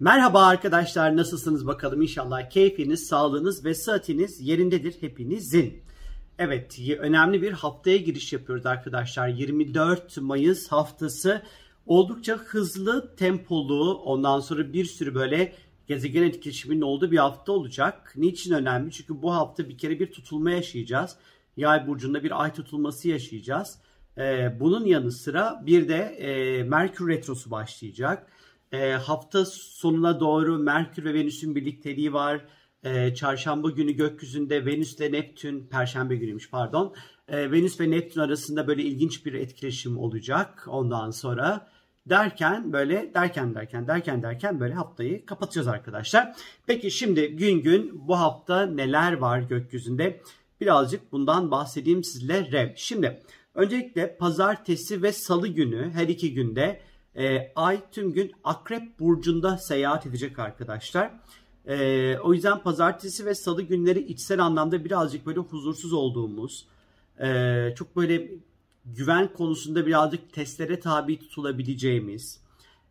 Merhaba arkadaşlar nasılsınız bakalım inşallah keyfiniz, sağlığınız ve sıhhatiniz yerindedir hepinizin. Evet önemli bir haftaya giriş yapıyoruz arkadaşlar. 24 Mayıs haftası oldukça hızlı, tempolu ondan sonra bir sürü böyle gezegen etkileşiminin olduğu bir hafta olacak. Niçin önemli? Çünkü bu hafta bir kere bir tutulma yaşayacağız. Yay burcunda bir ay tutulması yaşayacağız. Ee, bunun yanı sıra bir de e, Merkür Retrosu başlayacak. E, hafta sonuna doğru Merkür ve Venüs'ün birlikteliği var. E, çarşamba günü gökyüzünde Venüs ile Neptün, Perşembe günüymüş pardon. E, Venüs ve Neptün arasında böyle ilginç bir etkileşim olacak ondan sonra. Derken böyle derken derken derken derken böyle haftayı kapatacağız arkadaşlar. Peki şimdi gün gün bu hafta neler var gökyüzünde? Birazcık bundan bahsedeyim sizlere. Şimdi öncelikle pazartesi ve salı günü her iki günde e, ay tüm gün Akrep Burcu'nda seyahat edecek arkadaşlar. E, o yüzden pazartesi ve salı günleri içsel anlamda birazcık böyle huzursuz olduğumuz, e, çok böyle güven konusunda birazcık testlere tabi tutulabileceğimiz,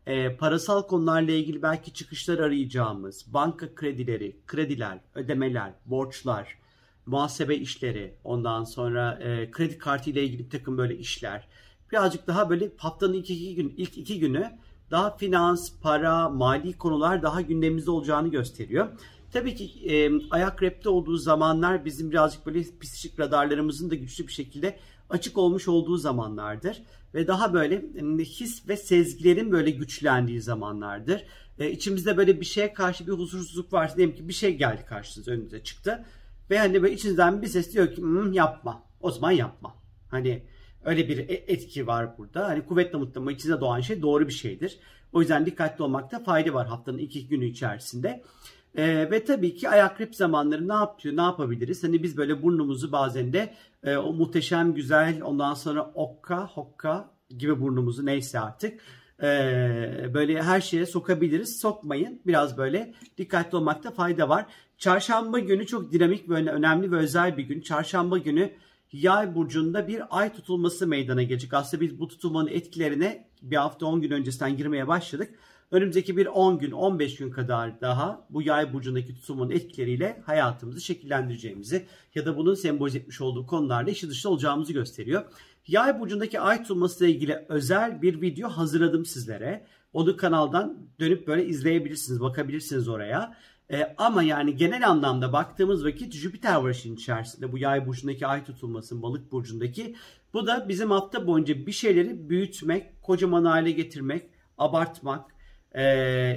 e, parasal konularla ilgili belki çıkışlar arayacağımız, banka kredileri, krediler, ödemeler, borçlar, muhasebe işleri, ondan sonra e, kredi kartı ile ilgili bir takım böyle işler, birazcık daha böyle haftanın ilk iki, gün, ilk iki günü daha finans, para, mali konular daha gündemimizde olacağını gösteriyor. Tabii ki e, ayak repte olduğu zamanlar bizim birazcık böyle psikolojik radarlarımızın da güçlü bir şekilde açık olmuş olduğu zamanlardır. Ve daha böyle his ve sezgilerin böyle güçlendiği zamanlardır. E, içimizde böyle bir şeye karşı bir huzursuzluk varsa diyelim ki bir şey geldi karşınıza önünüze çıktı. Ve hani böyle içinizden bir ses diyor ki hmm, yapma. O zaman yapma. Hani Öyle bir e, etki var burada. Hani kuvvetle mutlama içinde doğan şey doğru bir şeydir. O yüzden dikkatli olmakta fayda var haftanın iki günü içerisinde. Ee, ve tabii ki ayak grip zamanları ne yapıyor, ne yapabiliriz? Hani biz böyle burnumuzu bazen de e, o muhteşem güzel ondan sonra okka, hokka gibi burnumuzu neyse artık e, böyle her şeye sokabiliriz. Sokmayın. Biraz böyle dikkatli olmakta fayda var. Çarşamba günü çok dinamik ve önemli ve özel bir gün. Çarşamba günü Yay burcunda bir ay tutulması meydana gelecek. Aslında biz bu tutulmanın etkilerine bir hafta 10 gün öncesinden girmeye başladık. Önümüzdeki bir 10 gün 15 gün kadar daha bu yay burcundaki tutulmanın etkileriyle hayatımızı şekillendireceğimizi ya da bunun sembolize etmiş olduğu konularla işi dışında olacağımızı gösteriyor. Yay burcundaki ay tutulması ile ilgili özel bir video hazırladım sizlere. Onu kanaldan dönüp böyle izleyebilirsiniz, bakabilirsiniz oraya. E, ama yani genel anlamda baktığımız vakit Jüpiter var içerisinde. Bu yay burcundaki ay tutulması, balık burcundaki. Bu da bizim hafta boyunca bir şeyleri büyütmek, kocaman hale getirmek, abartmak e,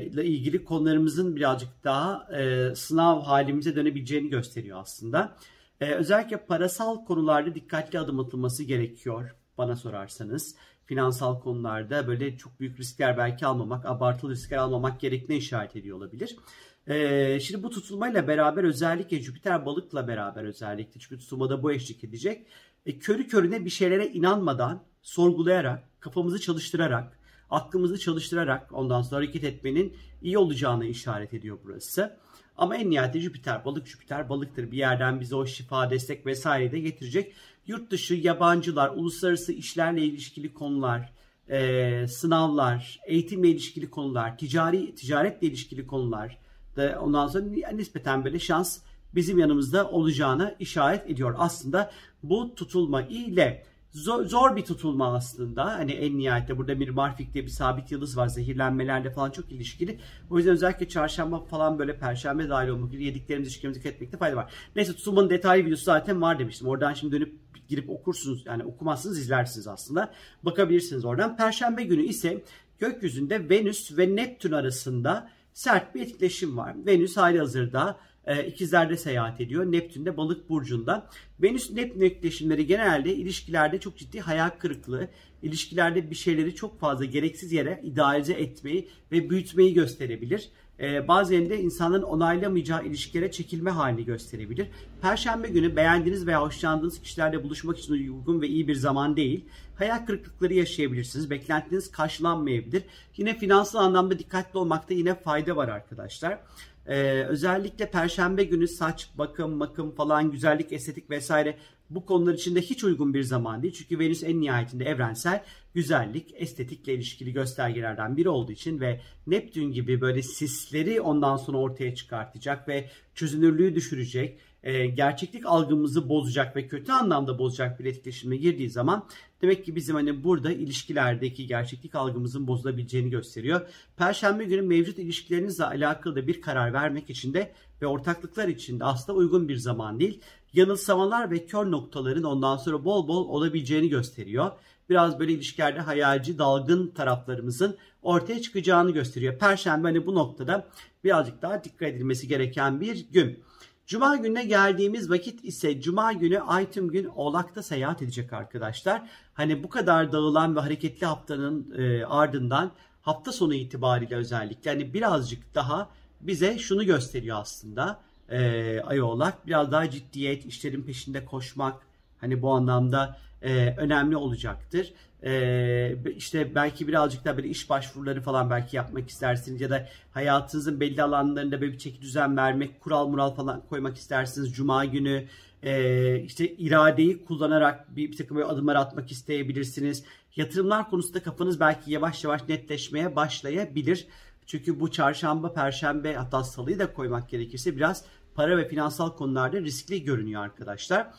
ile ilgili konularımızın birazcık daha e, sınav halimize dönebileceğini gösteriyor aslında. E, özellikle parasal konularda dikkatli adım atılması gerekiyor bana sorarsanız. Finansal konularda böyle çok büyük riskler belki almamak, abartılı riskler almamak gerektiğine işaret ediyor olabilir. Ee, şimdi bu tutulmayla beraber özellikle Jüpiter balıkla beraber özellikle çünkü tutulmada bu eşlik edecek. E, körü körüne bir şeylere inanmadan, sorgulayarak, kafamızı çalıştırarak, aklımızı çalıştırarak ondan sonra hareket etmenin iyi olacağını işaret ediyor burası. Ama en nihayetinde Jüpiter balık Jüpiter balıktır. Bir yerden bize o şifa, destek vesaire de getirecek. Yurt dışı, yabancılar, uluslararası işlerle ilişkili konular, e, sınavlar, eğitimle ilişkili konular, ticari ticaretle ilişkili konular, da ondan sonra nispeten böyle şans bizim yanımızda olacağına işaret ediyor. Aslında bu tutulma ile zor, zor bir tutulma aslında. Hani en nihayette burada bir Marfik diye bir sabit yıldız var. Zehirlenmelerle falan çok ilişkili. O yüzden özellikle çarşamba falan böyle perşembe dahil olmak üzere yediklerimiz içkilerimize dikkat etmekte fayda var. Neyse tutulmanın detaylı videosu zaten var demiştim. Oradan şimdi dönüp girip okursunuz. Yani okumazsınız izlersiniz aslında. Bakabilirsiniz oradan. Perşembe günü ise gökyüzünde Venüs ve Neptün arasında sert bir etkileşim var. Venüs hali hazırda e, ikizlerde seyahat ediyor. Neptün de balık burcunda. Venüs Neptün etkileşimleri genelde ilişkilerde çok ciddi hayal kırıklığı, ilişkilerde bir şeyleri çok fazla gereksiz yere idealize etmeyi ve büyütmeyi gösterebilir. Ee, bazen de insanların onaylamayacağı ilişkilere çekilme halini gösterebilir. Perşembe günü beğendiğiniz veya hoşlandığınız kişilerle buluşmak için uygun ve iyi bir zaman değil. Hayal kırıklıkları yaşayabilirsiniz. Beklentiniz karşılanmayabilir. Yine finansal anlamda dikkatli olmakta yine fayda var arkadaşlar. Ee, özellikle perşembe günü saç bakım, makım falan, güzellik, estetik vesaire bu konular için de hiç uygun bir zaman değil. Çünkü Venüs en nihayetinde evrensel güzellik, estetikle ilişkili göstergelerden biri olduğu için ve Neptün gibi böyle sisleri ondan sonra ortaya çıkartacak ve çözünürlüğü düşürecek, e, gerçeklik algımızı bozacak ve kötü anlamda bozacak bir etkileşime girdiği zaman demek ki bizim hani burada ilişkilerdeki gerçeklik algımızın bozulabileceğini gösteriyor. Perşembe günü mevcut ilişkilerinizle alakalı da bir karar vermek için de ve ortaklıklar için de aslında uygun bir zaman değil. Yanılsamalar ve kör noktaların ondan sonra bol bol olabileceğini gösteriyor. Biraz böyle ilişkilerde hayalci, dalgın taraflarımızın ortaya çıkacağını gösteriyor. Perşembe hani bu noktada birazcık daha dikkat edilmesi gereken bir gün. Cuma gününe geldiğimiz vakit ise Cuma günü ay tüm gün Oğlak'ta seyahat edecek arkadaşlar. Hani bu kadar dağılan ve hareketli haftanın e, ardından hafta sonu itibariyle özellikle hani birazcık daha bize şunu gösteriyor aslında e, ay Oğlak. Biraz daha ciddiyet, işlerin peşinde koşmak hani bu anlamda e, önemli olacaktır. E, işte belki birazcık da böyle iş başvuruları falan belki yapmak istersiniz ya da hayatınızın belli alanlarında böyle bir çeki düzen vermek, kural mural falan koymak istersiniz. Cuma günü e, işte iradeyi kullanarak bir, bir takım böyle adımlar atmak isteyebilirsiniz. Yatırımlar konusunda kafanız belki yavaş yavaş netleşmeye başlayabilir. Çünkü bu çarşamba, perşembe hatta salıyı da koymak gerekirse biraz para ve finansal konularda riskli görünüyor arkadaşlar.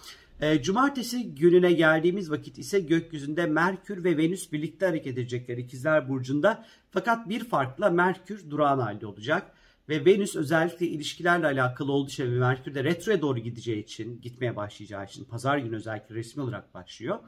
E, cumartesi gününe geldiğimiz vakit ise gökyüzünde Merkür ve Venüs birlikte hareket edecekler İkizler Burcu'nda. Fakat bir farkla Merkür durağan halde olacak. Ve Venüs özellikle ilişkilerle alakalı olduğu için ve Merkür de retroya doğru gideceği için, gitmeye başlayacağı için pazar günü özellikle resmi olarak başlıyor.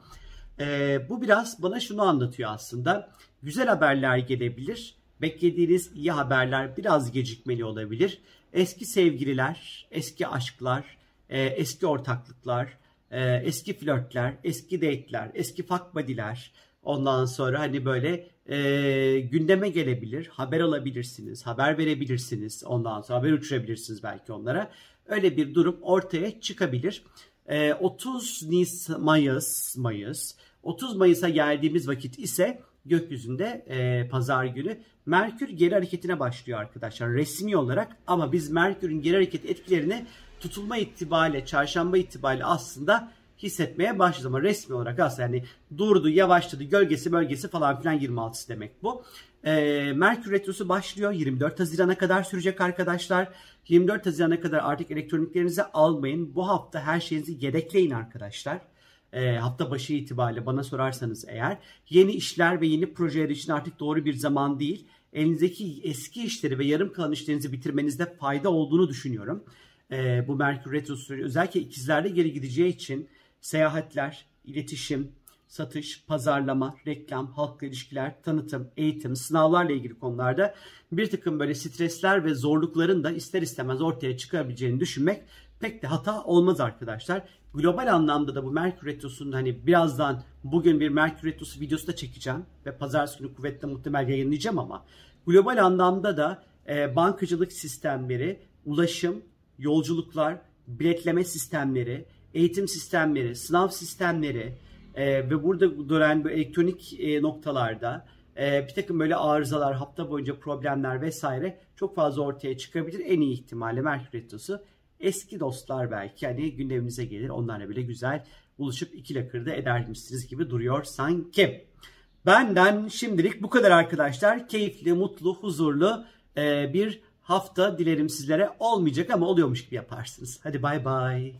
E, bu biraz bana şunu anlatıyor aslında. Güzel haberler gelebilir. Beklediğiniz iyi haberler biraz gecikmeli olabilir. Eski sevgililer, eski aşklar, e, eski ortaklıklar, e, eski flörtler, eski date'ler, eski fuck buddy'ler ondan sonra hani böyle e, gündeme gelebilir, haber alabilirsiniz, haber verebilirsiniz ondan sonra haber uçurabilirsiniz belki onlara. Öyle bir durum ortaya çıkabilir. E, 30 Nisan, Mayıs, Mayıs, 30 Mayıs'a geldiğimiz vakit ise gökyüzünde e, pazar günü Merkür geri hareketine başlıyor arkadaşlar resmi olarak ama biz Merkür'ün geri hareket etkilerini tutulma itibariyle çarşamba itibariyle aslında hissetmeye başladı ama resmi olarak aslında yani durdu, yavaşladı, gölgesi bölgesi falan filan 26'sı demek bu. Ee, Merkür Retrosu başlıyor. 24 Haziran'a kadar sürecek arkadaşlar. 24 Haziran'a kadar artık elektroniklerinizi almayın. Bu hafta her şeyinizi yedekleyin arkadaşlar. Ee, hafta başı itibariyle bana sorarsanız eğer yeni işler ve yeni projeler için artık doğru bir zaman değil. Elinizdeki eski işleri ve yarım kalan işlerinizi bitirmenizde fayda olduğunu düşünüyorum e, bu Merkür Retrosu özellikle ikizlerde geri gideceği için seyahatler, iletişim, satış, pazarlama, reklam, halkla ilişkiler, tanıtım, eğitim, sınavlarla ilgili konularda bir takım böyle stresler ve zorlukların da ister istemez ortaya çıkabileceğini düşünmek pek de hata olmaz arkadaşlar. Global anlamda da bu Merkür Retrosu'nun hani birazdan bugün bir Merkür Retrosu videosu da çekeceğim ve pazartesi günü kuvvetle muhtemel yayınlayacağım ama global anlamda da e, bankacılık sistemleri, ulaşım, yolculuklar, biletleme sistemleri, eğitim sistemleri, sınav sistemleri e, ve burada dönen bu elektronik e, noktalarda e, bir takım böyle arızalar, hafta boyunca problemler vesaire çok fazla ortaya çıkabilir. En iyi ihtimalle Merkür Retrosu eski dostlar belki hani gündemimize gelir. Onlarla bile güzel buluşup iki lakırda edermişsiniz gibi duruyor sanki. Benden şimdilik bu kadar arkadaşlar. Keyifli, mutlu, huzurlu e, bir hafta dilerim sizlere olmayacak ama oluyormuş gibi yaparsınız. Hadi bay bay.